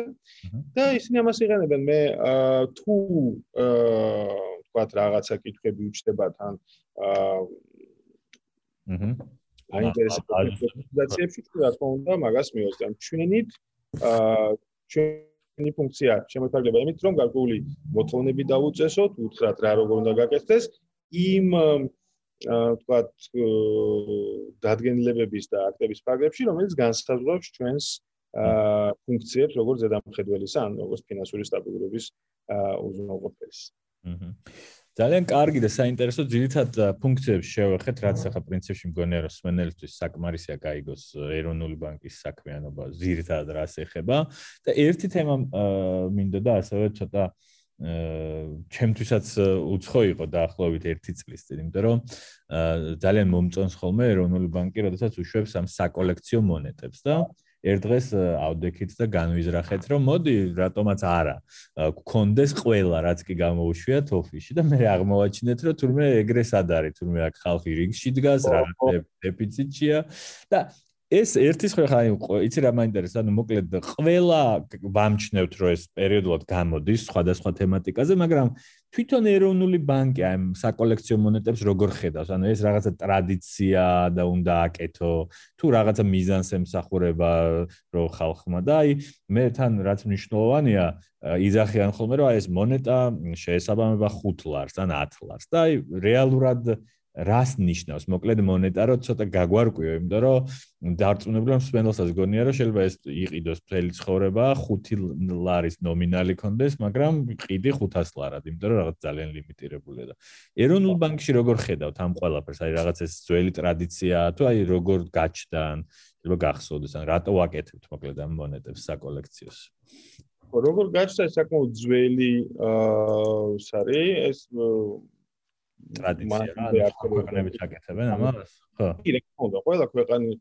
და ისინი ამას იყენებენ. მე თუ თქვათ რაღაცა კითხვები უჩნდებათ ან აჰა აინტერესებდაციებში თუ რა თქმა უნდა მაგას მიოცდან ჩვენით აა ჩვენი ფუნქცია შემოთვალება იმით რომ გარკვეული მოთხოვნები დაუწესოთ უთხრათ რა როგორ უნდა გაკეთდეს. იმ აა თქვათ დადგენილებების და აქტების ფაგებში რომელიც განსაზღვრავს ჩვენს აა ფუნქციებს როგორც ზედამხედველისა ან როგორც ფინანსური სტაბილურობის აა უზრუნველყოფის აჰა ძალიან კარგი და საინტერესო ძირითად ფუნქციებს შევეხეთ, რაც ახლა პრინციპში მგონია რომ სმენელისთვის საკმარისია გაიგოს ეროვნული ბანკის საქმიანობა ძირითადად რას ეხება. და ერთი თემა მინდოდა ასევე ცოტა ჩემთვისაც უცხო იყო დაახლოებით 1 წლის წინ, იმიტომ რომ ძალიან მომწონს ხოლმე ეროვნული ბანკი, როდესაც უშვებს ამ საკოლექციო მონეტებს და ერთ დღეს ავდექით და განვიზრახეთ, რომ მოდი, რატომაც არა. გქონდეს ყველა, რაც კი გამოუშვიათ ოფისში და მე აღმოვაჩინეთ, რომ თურმე ეგრე სად არის, თურმე აქ ხალხი რიგში დგას, რაღაც დეფიციტია და ეს ერთის ხო ხა იცი რა მაინტერესებს? ანუ მოკლედ ყველა ვამჩნევთ რომ ეს პერიოდულად გამოდის სხვადასხვა თემატიკაზე მაგრამ თვითონ ეროვნული ბანკი აი საკოლექციო მონეტებს როგორ ხედავს? ანუ ეს რაღაცა ტრადიცია და უნდა აკეთო თუ რაღაცა მიზანს ემსახურება რო ხალხმა. და აი მე თან რაც მნიშვნელოვანია იზახიან ხოლმე რომ აი ეს მონეტა შეესაბამება 5 ლარს ან 10 ლარს. და აი რეალურად რას ნიშნავს? მოკლედ მონეტა რო ცოტა გაგვარკვიო, იმიტომ რომ დარწმუნებული ვარ სპენდელსაც გონია რომ შეიძლება ეს იყიდოს მთელი ცხოვრება 5 ლარის ნომინალი კონდეს, მაგრამ ყიდი 500 ლარად, იმიტომ რომ რაღაც ძალიან ლიმიტირებულია და ეროვნულ ბანკში როგორ ხედავთ ამ ყველაფერს? აი რაღაც ეს ძველი ტრადიცია თუ აი როგორ გაჩნდა შეიძლება გახსოვდეს ან რატო ვაკეთებთ მოკლედ ამ მონეტებს საკოლექციოს? როგორ გაჩნდა საკმაოდ ძველი აა სარი ეს ტრადიცია რა ქვეყნები ჩაკეთებენ ამას ხო. კი რა თქმა ყველა ქვეყნის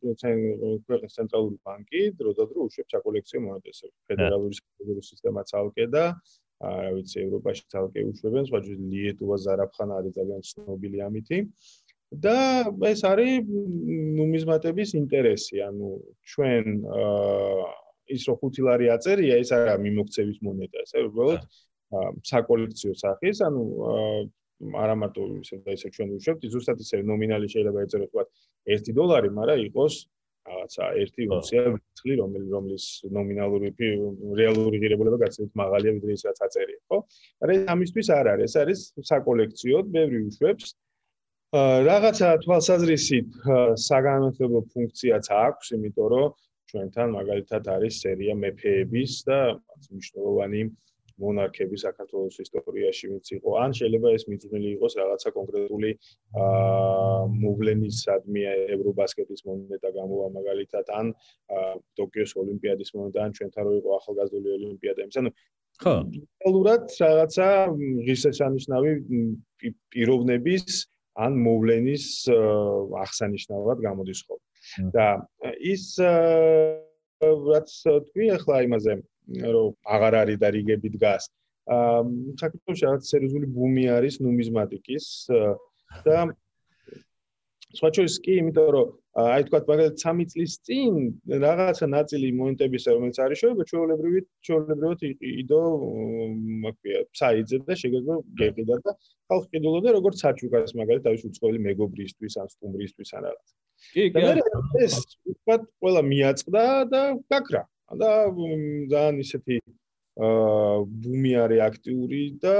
ქვეყნის ცენტრალური ბანკი დრო და დრო უშვებს საკოლექციო მონეტებს ფედერალური საფედერალო სისტემა ცალკე და რა ვიცი ევროპაში ცალკე უშვებენ სხვა ჯერ ლიეტუვა ზარაფხანა არის ძალიან ცნობილი ამითი. და ეს არის ნუმიზმატების ინტერესი ანუ ჩვენ ის რო 5 ლარი აწერია ეს არა მიმოქცევის მონეტა ესე უბრალოდ საკოლექციო სახის ანუ არა მარტო ისე და ისე ჩვენ ვუშვებთ, ზუსტად ისე ნომინალი შეიძლება ეწეროთ თქვა 1 დოლარი, მაგრამ იყოს რაღაცა 1 უნცია ვიწლი, რომელი რომლის ნომინალური რეალური ღირებულება გაცილებით მაღალია ვიდრე ის რაც აწერია, ხო? მაგრამ ამისთვის არ არის, ეს არის საკოლექციო, ბევრი უშვებს. რაღაცა თვალსაზრისით საგანმანათლებლო ფუნქციაც აქვს, იმიტომ რომ ჩვენთან მაგალითად არის სერია მეფეების და მნიშვნელოვანი მონარქები საქართველოს ისტორიაში ვინც იყო. ან შეიძლება ეს მიძღვნილი იყოს რაღაცა კონკრეტული აა მოვლენისადმი ევრობასკეტის მონეტა გამოვა მაგალითად ან ტოკიოს ოლიმპიადის მონეტა ან ჩვენთან რო იყო ახალგაზრდული ოლიმპიადა. იმის ანუ ხო. რეალურად რაღაცა ღირსშესანიშნავი პიროვნების ან მოვლენის აღსანიშნავად გამოდის ხოლმე. და ის რაც თქვი ახლა იმაზე რომ აღარ არის და რიგები დგას. აა საქართველოს რაღაც სერიოზული ბუმი არის ნუმიზმატიკის და სხვა შორის კი, იმიტომ რომ აი თქვა მაგალითად 3 წლის წინ რაღაცა ნაწილი მონეტების რომელიც არის შეიძლება ჩვეულებრივი ჩვეულებრივად იყიდო მაგია საიძე და შეგეძლო გეყიდა და ხალხი ყიდულობდა როგორც საჩუქარს მაგალითად თავის უცხოელი მეგობრისთვის ან სტუმრისთვის ან რაღაც. კი, კი. ეს თქვა ყველა მიაწყდა და გაქრა. და ძალიან ისეთი აა ბუმი არის აქტიური და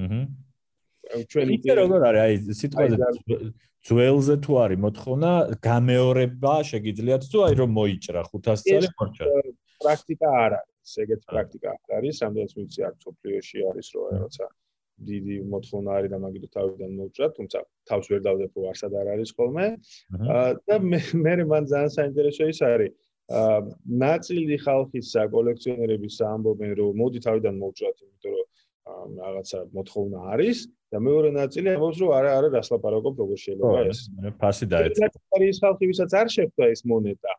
აჰა ჩვენი ის როგორ არის? აი სიტყვაზე ძველზე თუ არის მოთხოვნა გამეორება შეგიძლიათ თუ აი რომ მოიჭრა 500 წელი მორჩა პრაქტიკა არ არის. ეგეთ პრაქტიკა არ არის. რამდენიც ვიცი აქ სოფლიოში არის რომ როცა დიდი მოთხოვნა არის და მაგით თავიდან მოუჭრა თუმცა თავს ვერ დავდებ რომ არსად არ არის ხოლმე. და მე მე მან ძალიან საინტერესო ის არის ნაწილი ხალხის კოლექციონერების ამბობენ რომ მოდი თავიდან მოვჭრათ იმიტომ რომ რაღაცა მოთხოვნა არის და მეორე ნაწილი ამბობს რომ არა არა რას ლაპარაკობ როგორ შეიძლება ეს ფასი დაეცა არის ხალხი ვისაც არ შეხვდა ეს მონეტა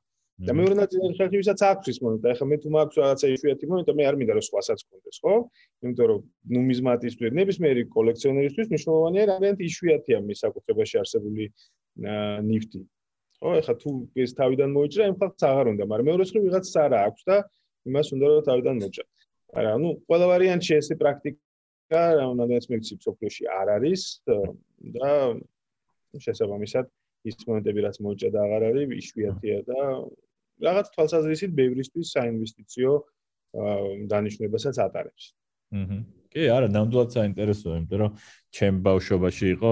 და მეორე ნაწილი ხალხი ვისაც აქვს ეს მონეტა ეხლა მე თუ მაქვს რაღაცა იშვიათი მონეტა მე არ მინდა რომ სხვასაც კონდეს ხო იმიტომ რომ ნუმიზმატისტვის ნებისმიერი კოლექციონერისთვის მნიშვნელოვანია რაღაც იშვიათია მის საკუთრებაში არსებული ნიფტი ხო ეხლა თუ ეს თავიდან მოიჭრა იმ ხალხს აღარ უნდა მაგრამ მეორე მხრივ ვიღაცას არა აქვს და იმას უნდა რომ თავიდან მოჭრა. არა ნუ ყველა ვარიანტში ესე პრაქტიკა რამდენიც მეცი სოფლიოში არ არის და შესაბამისად ის მომენტები რაც მოიჭრა და აღარ არის იშვიათია და რაღაც თვალსაზრისით ბევრისთვის საინვესტიციო დანიშნულებასაც ატარებს. აჰა კი არა ნამდვილად საინტერესოა იმიტომ რომ ჩემ ბავშვობაში იყო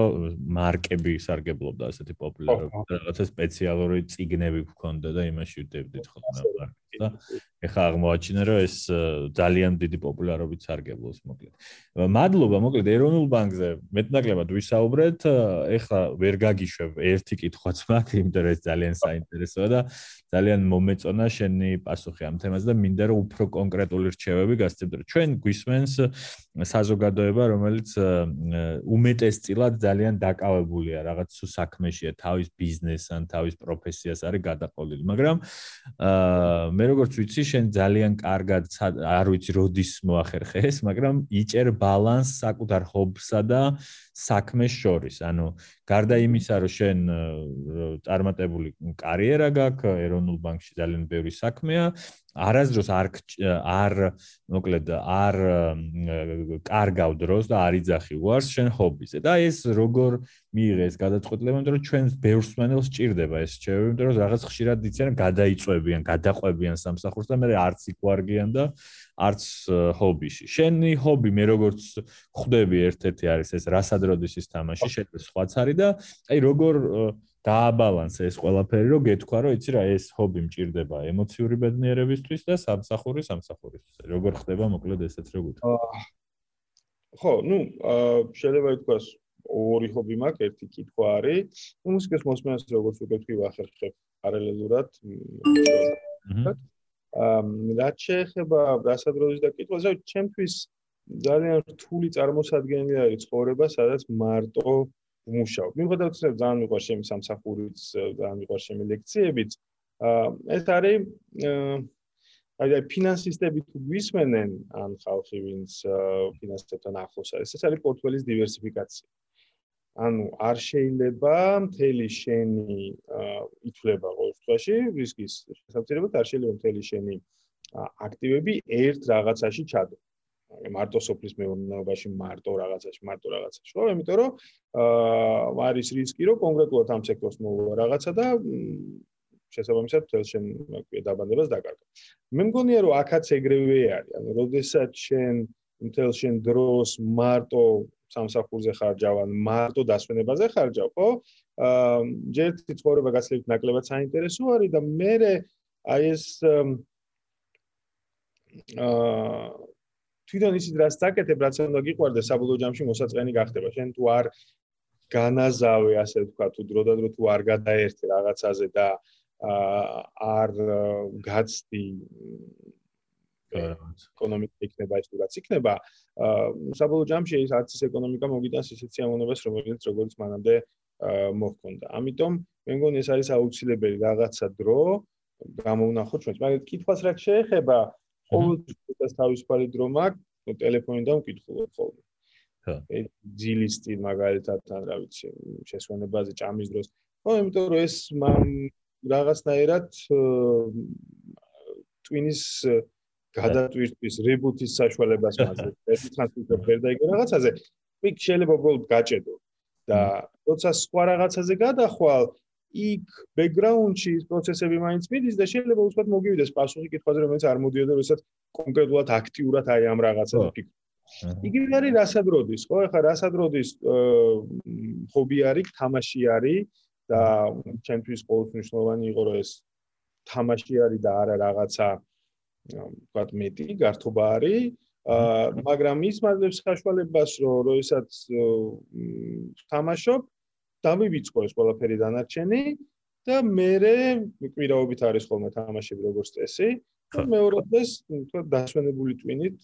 მარკები სარგებლობდა ასეთი პოპულარობა რაღაცა სპეციალური ციგნები გქონდა და იმაში ვდებდით ხოლმე და ეხა აღმოაჩინე რომ ეს ძალიან დიდი პოპულარობით სარგებლობს მოკლედ. მადლობა მოკლედ ეროვნულ ბანკზე მეტნაკლებად ვისაუბრეთ. ეხა ვერ გაგიშვებ ერთი კითხვაც მაქვს, იმიტომ რომ ეს ძალიან საინტერესოა და ძალიან მომეწონა შენი პასუხი ამ თემაზე და მინდა რომ უფრო კონკრეტული რჩევები გასცემდე. ჩვენ გვისმენს საზოგადოება, რომელიც უმეტესწილად ძალიან დაკავებულია. რაღაც სუ საქმეშია, თავის ბიზნესთან, თავის პროფესიას არის გადაყოლილი, მაგრამ აა მე როგორც ვიცი, შენ ძალიან კარგად არ ვიცი როდის მოახერხე ეს, მაგრამ იჭერ ბალანს საკუთარ ჰობსა და საქმეს შორის. ანუ გარდა იმისა, რომ შენ წარმატებული კარიერა გაქვს, ეროვნულ ბანკში ძალიან ბევრი საქმეა, არასდროს არ არ მოკლედ არ კარგავ დროს და არ იძახი უარს შენ ჰობიზე. და ეს როგორ მიიღე ეს გადაწყვეტილება, იმიტომ რომ ჩვენს ბევრს მენელს ჭირდება ეს ჩემი, იმიტომ რომ რაღაც ხშირად იციან გადაიწვევიან, გადაყვებიან სამსახურს და მე არც იქ ვარგიან და არც ჰობიში. შენი ჰობი მე როგორც ხვდები ერთ-ერთი არის ეს რასადროდის ის თამაში, შეიძლება სხვაც არის და აი როგორ დააბალანსე ეს ყველაფერი, რომ გეთქვა, რომ იცი რა, ეს ჰობი მჭirdება ემოციური ბედნიერებისთვის და სამსახური სამსახურისთვის. როგორ ხდება მოკლედ ესეც როგ უთქვა? ხო, ну, შეიძლება ითქვას ორი ჰობი მაქვს, ერთი კითხვა არის. მუსიკის მოსმენას როგორც უკეთვი ვახერხებ პარალელურად. რაც შეეხება რასადროის და კითხვას, რა ჩემთვის ძალიან რთული წარმოსადგენელი არის ცხოვრება, სადაც მარტო ვმუშაობ. მიუხედავად იმისა, რომ ძალიან მიყვარს ჩემი სამსახურიც, ძალიან მიყვარს ჩემი ლექციებიც, ეს არის აი აი ფინანსისტები თუ გვისმენენ ან ხალხი ვინც ფინანსებთან ახლოს არის, ეს არის პორტფელის დივერსიფიკაცია. ანუ არ შეიძლება მთელი შენი ითვლება ყოველ შემთხვევაში რისკის შესაძლებლად არ შეიძლება მთელი შენი აქტივები ერთ რაღაცაში ჩადო. მარტო სოფლის მეურნეობაში მარტო რაღაცაში მარტო რაღაცაში ხო? იმიტომ რომ არის რისკი რომ კონკრეტულად ამ სექტორს მოვა რაღაცა და შესაბამისად თელ შენ მაგვია დაბანდებას დაკარგო მე მგონია რომ აქაც ეგრევე არის. ანუ როდესაც შენ თელ შენ დროს მარტო სამსახურზე ხარჯავან მარტო დასვენებაზე ხარჯავ ხო აა ჯერტი ცხოვრება გასლებით ნაკლებად საინტერესო არის და მე აი ეს აა თვითონ ისიც რაც დაკეთებ, რაც უნდა გიყვარდეს საბოლოო ჯამში მოსაწყენი გახდება. შენ თუ არ განაზავე, ასე ვთქვა, თუ დრო და დრო თუ არ გადაერთე რაღაცაზე და არ გაცდი ეკონომიკა იქნება ის რაც იქნება, საბოლოო ჯამში ის არც ის ეკონომიკა მოგიტანს ისეთ სიამოვნებას, რომელიც როგორც მანამდე მოხონდა. ამიტომ მე მგონი ეს არის აუცილებელი რაღაცა დრო გამოვნახოთ ჩვენს. მაგრამ კითხვას რა შეეხება, ყოველთვის თავისუფალი დრო მაქვს, ტელეფონიდან ვკითხულობ ხოლმე. ხო. ეს ძილის წინ მაგალითად ან რა ვიცი, შესვენებაზე ჭამის დროს. ხო, იმიტომ რომ ეს რაღაცნაირად ტვინის გადატვირთვის რებუთის საშუალებას მაძლევს. ეს ტრანსპორტერ ფერდაიგე რაღაცაზე. იქ შეიძლება უბრალოდ გაჭედო და როცა სხვა რაღაცაზე გადახვალ, იქ ბექგრაუნდში ის პროცესები მაინც მიდის და შეიძლება უცბად მოგივიდეს პასუხი კითხვაზე რომელიც არ მოდიოდა როდესაც კონკრეტულად აქტიურად აი ამ რაღაცაზე ფიქრობ. იგივე არის რასადროდის, ხო? ეხლა რასადროდის ჰობი არის, თამაში არის და ჩემთვის ყოველთვის მნიშვნელოვანი იყო რომ ეს თამაში არის და არა რაღაცა ვთქვათ მეტი, გართობა არის. აა მაგრამ ის მაძლევს საშუალებას რომ როდესაც თამაშობ, დავივიწყო ეს ყველაფერი დანარჩენი და მე კვირაობით არის ხოლმე თამაშები როგორც წესი. და მეორე დღეს თქვა დასვენებული ტვინით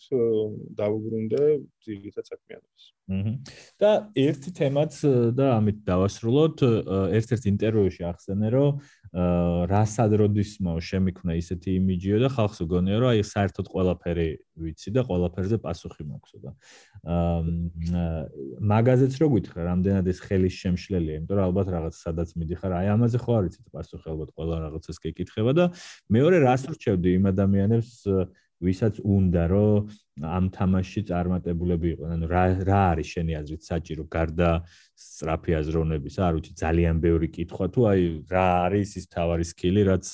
დავუბრუნდე ძირითად საქმიანობას. აჰა. და ერთი თემაც და ამით დავასრულოთ, ერთ-ერთ ინტერვიუში ახსენე, რომ რასად როდისმო შემიქმნა ისეთი იმიჯიო და ხალხს უგონია რომ აი საერთოდ ყველაფერი ვიცი და ყველაფერზე პასუხი მაქვს და აა მაგაზეც რო გითხრა რამდენად ეს ხელის შემშლელია იმიტომ რომ ალბათ რაღაც სადაც მიდიხარ აი ამაზე ხო არ იცით პასუხი ალბათ ყველა რაღაცას გეკითხება და მეორე რას რჩევდი იმ ადამიანებს ვისაც უნდა რომ ამ თამაშში წარმატებულები იყვნენ. ანუ რა რა არის შენი აზრით საჭირო გარდა სწრაფი აზროვნების? არ ვიცი, ძალიან ბევრი კითხვა თუ აი რა არის ის თავარი სკილი, რაც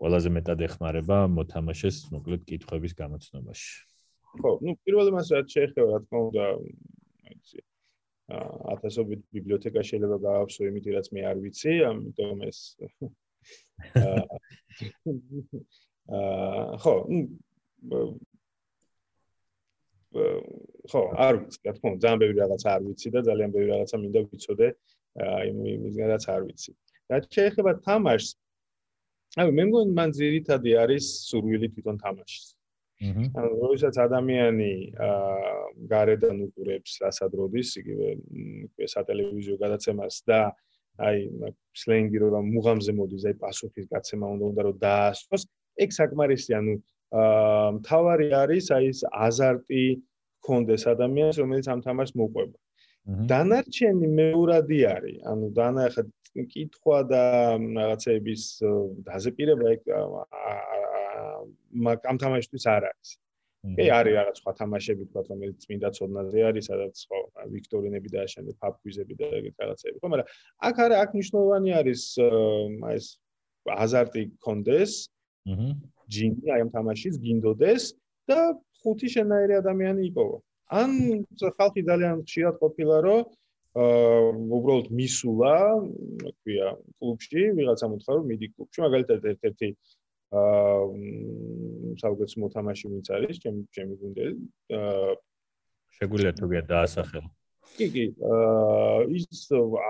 ყველაზე მეტად ეხმარება მოთამაშეს მოკლედ კითხების გამოცნობაში. ხო, ну, პირველი მას რაც შეეხება, რა თქმა უნდა, აიცი. ათასობით ბიბლიოთეკა შეიძლება გააქვსო იმით, რაც მე არ ვიცი, ამიტომ ეს (laughs) (laughs) აა (laughs) ხო, ხო, არ ვიცი, რა თქმა უნდა, ძალიან ბევრი რაღაცა არ ვიცი და ძალიან ბევრი რაღაცა მინდა ვიცოდე, აი იმისგან რაც არ ვიცი. რა შეიძლება თამაშს? აი მე მგონი მან ძირითადი არის სურვილი თვითონ თამაშის. აჰა. ანუ როდესაც ადამიანი აა გარედან უყურებს რასად როდის იგივე სატელევიზიო გადაცემას და აი სლენგი რომ მუღამზე მოდის, აი პასუხის გაცემა უნდა უნდა რომ დაასწოს, ეგ საკმარისია, ანუ მთავარი არის აი ეს აზარტი კონდეს ადამიანს რომელიც ამ თამაშს მოყვება. დანარჩენი მეურადი არის. ანუ დანა ხა კითხვა და რაღაცების დაზეპირება ეგ ამ თამაშისთვის არ არის. კი არის რაღაც სხვა თამაშები თქვა რომელიც წმინდა ცოდნაზე არის სადაც ხო ვიქტორინები და შენ ფაპკვიზები და ეგეთ რაღაცები ხო მაგრამ აქ არის აქ მნიშვნელოვანი არის აი ეს აზარტი კონდეს აჰა ჯინი აი ამ თამაშის გინდოდეს და ხუთი შენაერი ადამიანი იპოვა. ან ხალხი ძალიან ხშირად ყოფილა, რომ აა უბრალოდ მისულა, თქვია, კლუბში, ვიღაცა მოთხა რომ მიდი კლუბში, მაგალითად ერთ-ერთი აა საუბრობს მოთამაში ვინც არის, ჩემი ჩემი გუნდელი. აა შეგვიძლია თუ გია დაასახელო. კი, კი, აა ის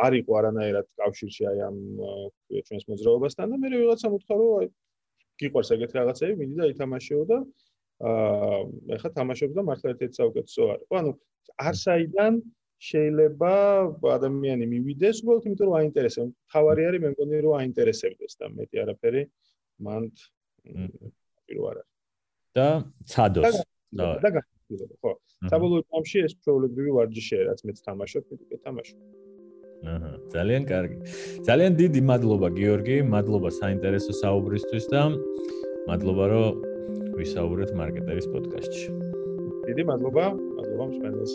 არისო არანაირად კავშირში აი ამ ჩვენს მოძრაობასთან და მე ვიღაცა მოთხა რომ აი გიყვარს ეგეთ რაღაცები, მიდი და ითამაშეო და აა ეხა თამაშობს და მართლა ერთ-ერთი საუკეთესო არის. ანუ არსაიდან შეიძლება ადამიანი მივიდეს, უბრალოდ იმიტომ რომ აინტერესებს. თავარი არის მე მგონი რომ აინტერესებდეს და მეტი არაფერი მან პირველ არა. და ცადოს. და და ხო. საბოლოო ჯამში ეს პრობლემები ვარჯიშია, რაც მეც თამაშობ, მე თამაშობ. აჰა, ძალიან კარგი. ძალიან დიდი მადლობა გიორგი, მადლობა საინტერესო საუბრისთვის და მადლობა რომ ვისაუბრეთ მარკეტერის პოდკასტში. დიდი მადლობა, მადლობა მსმენელს.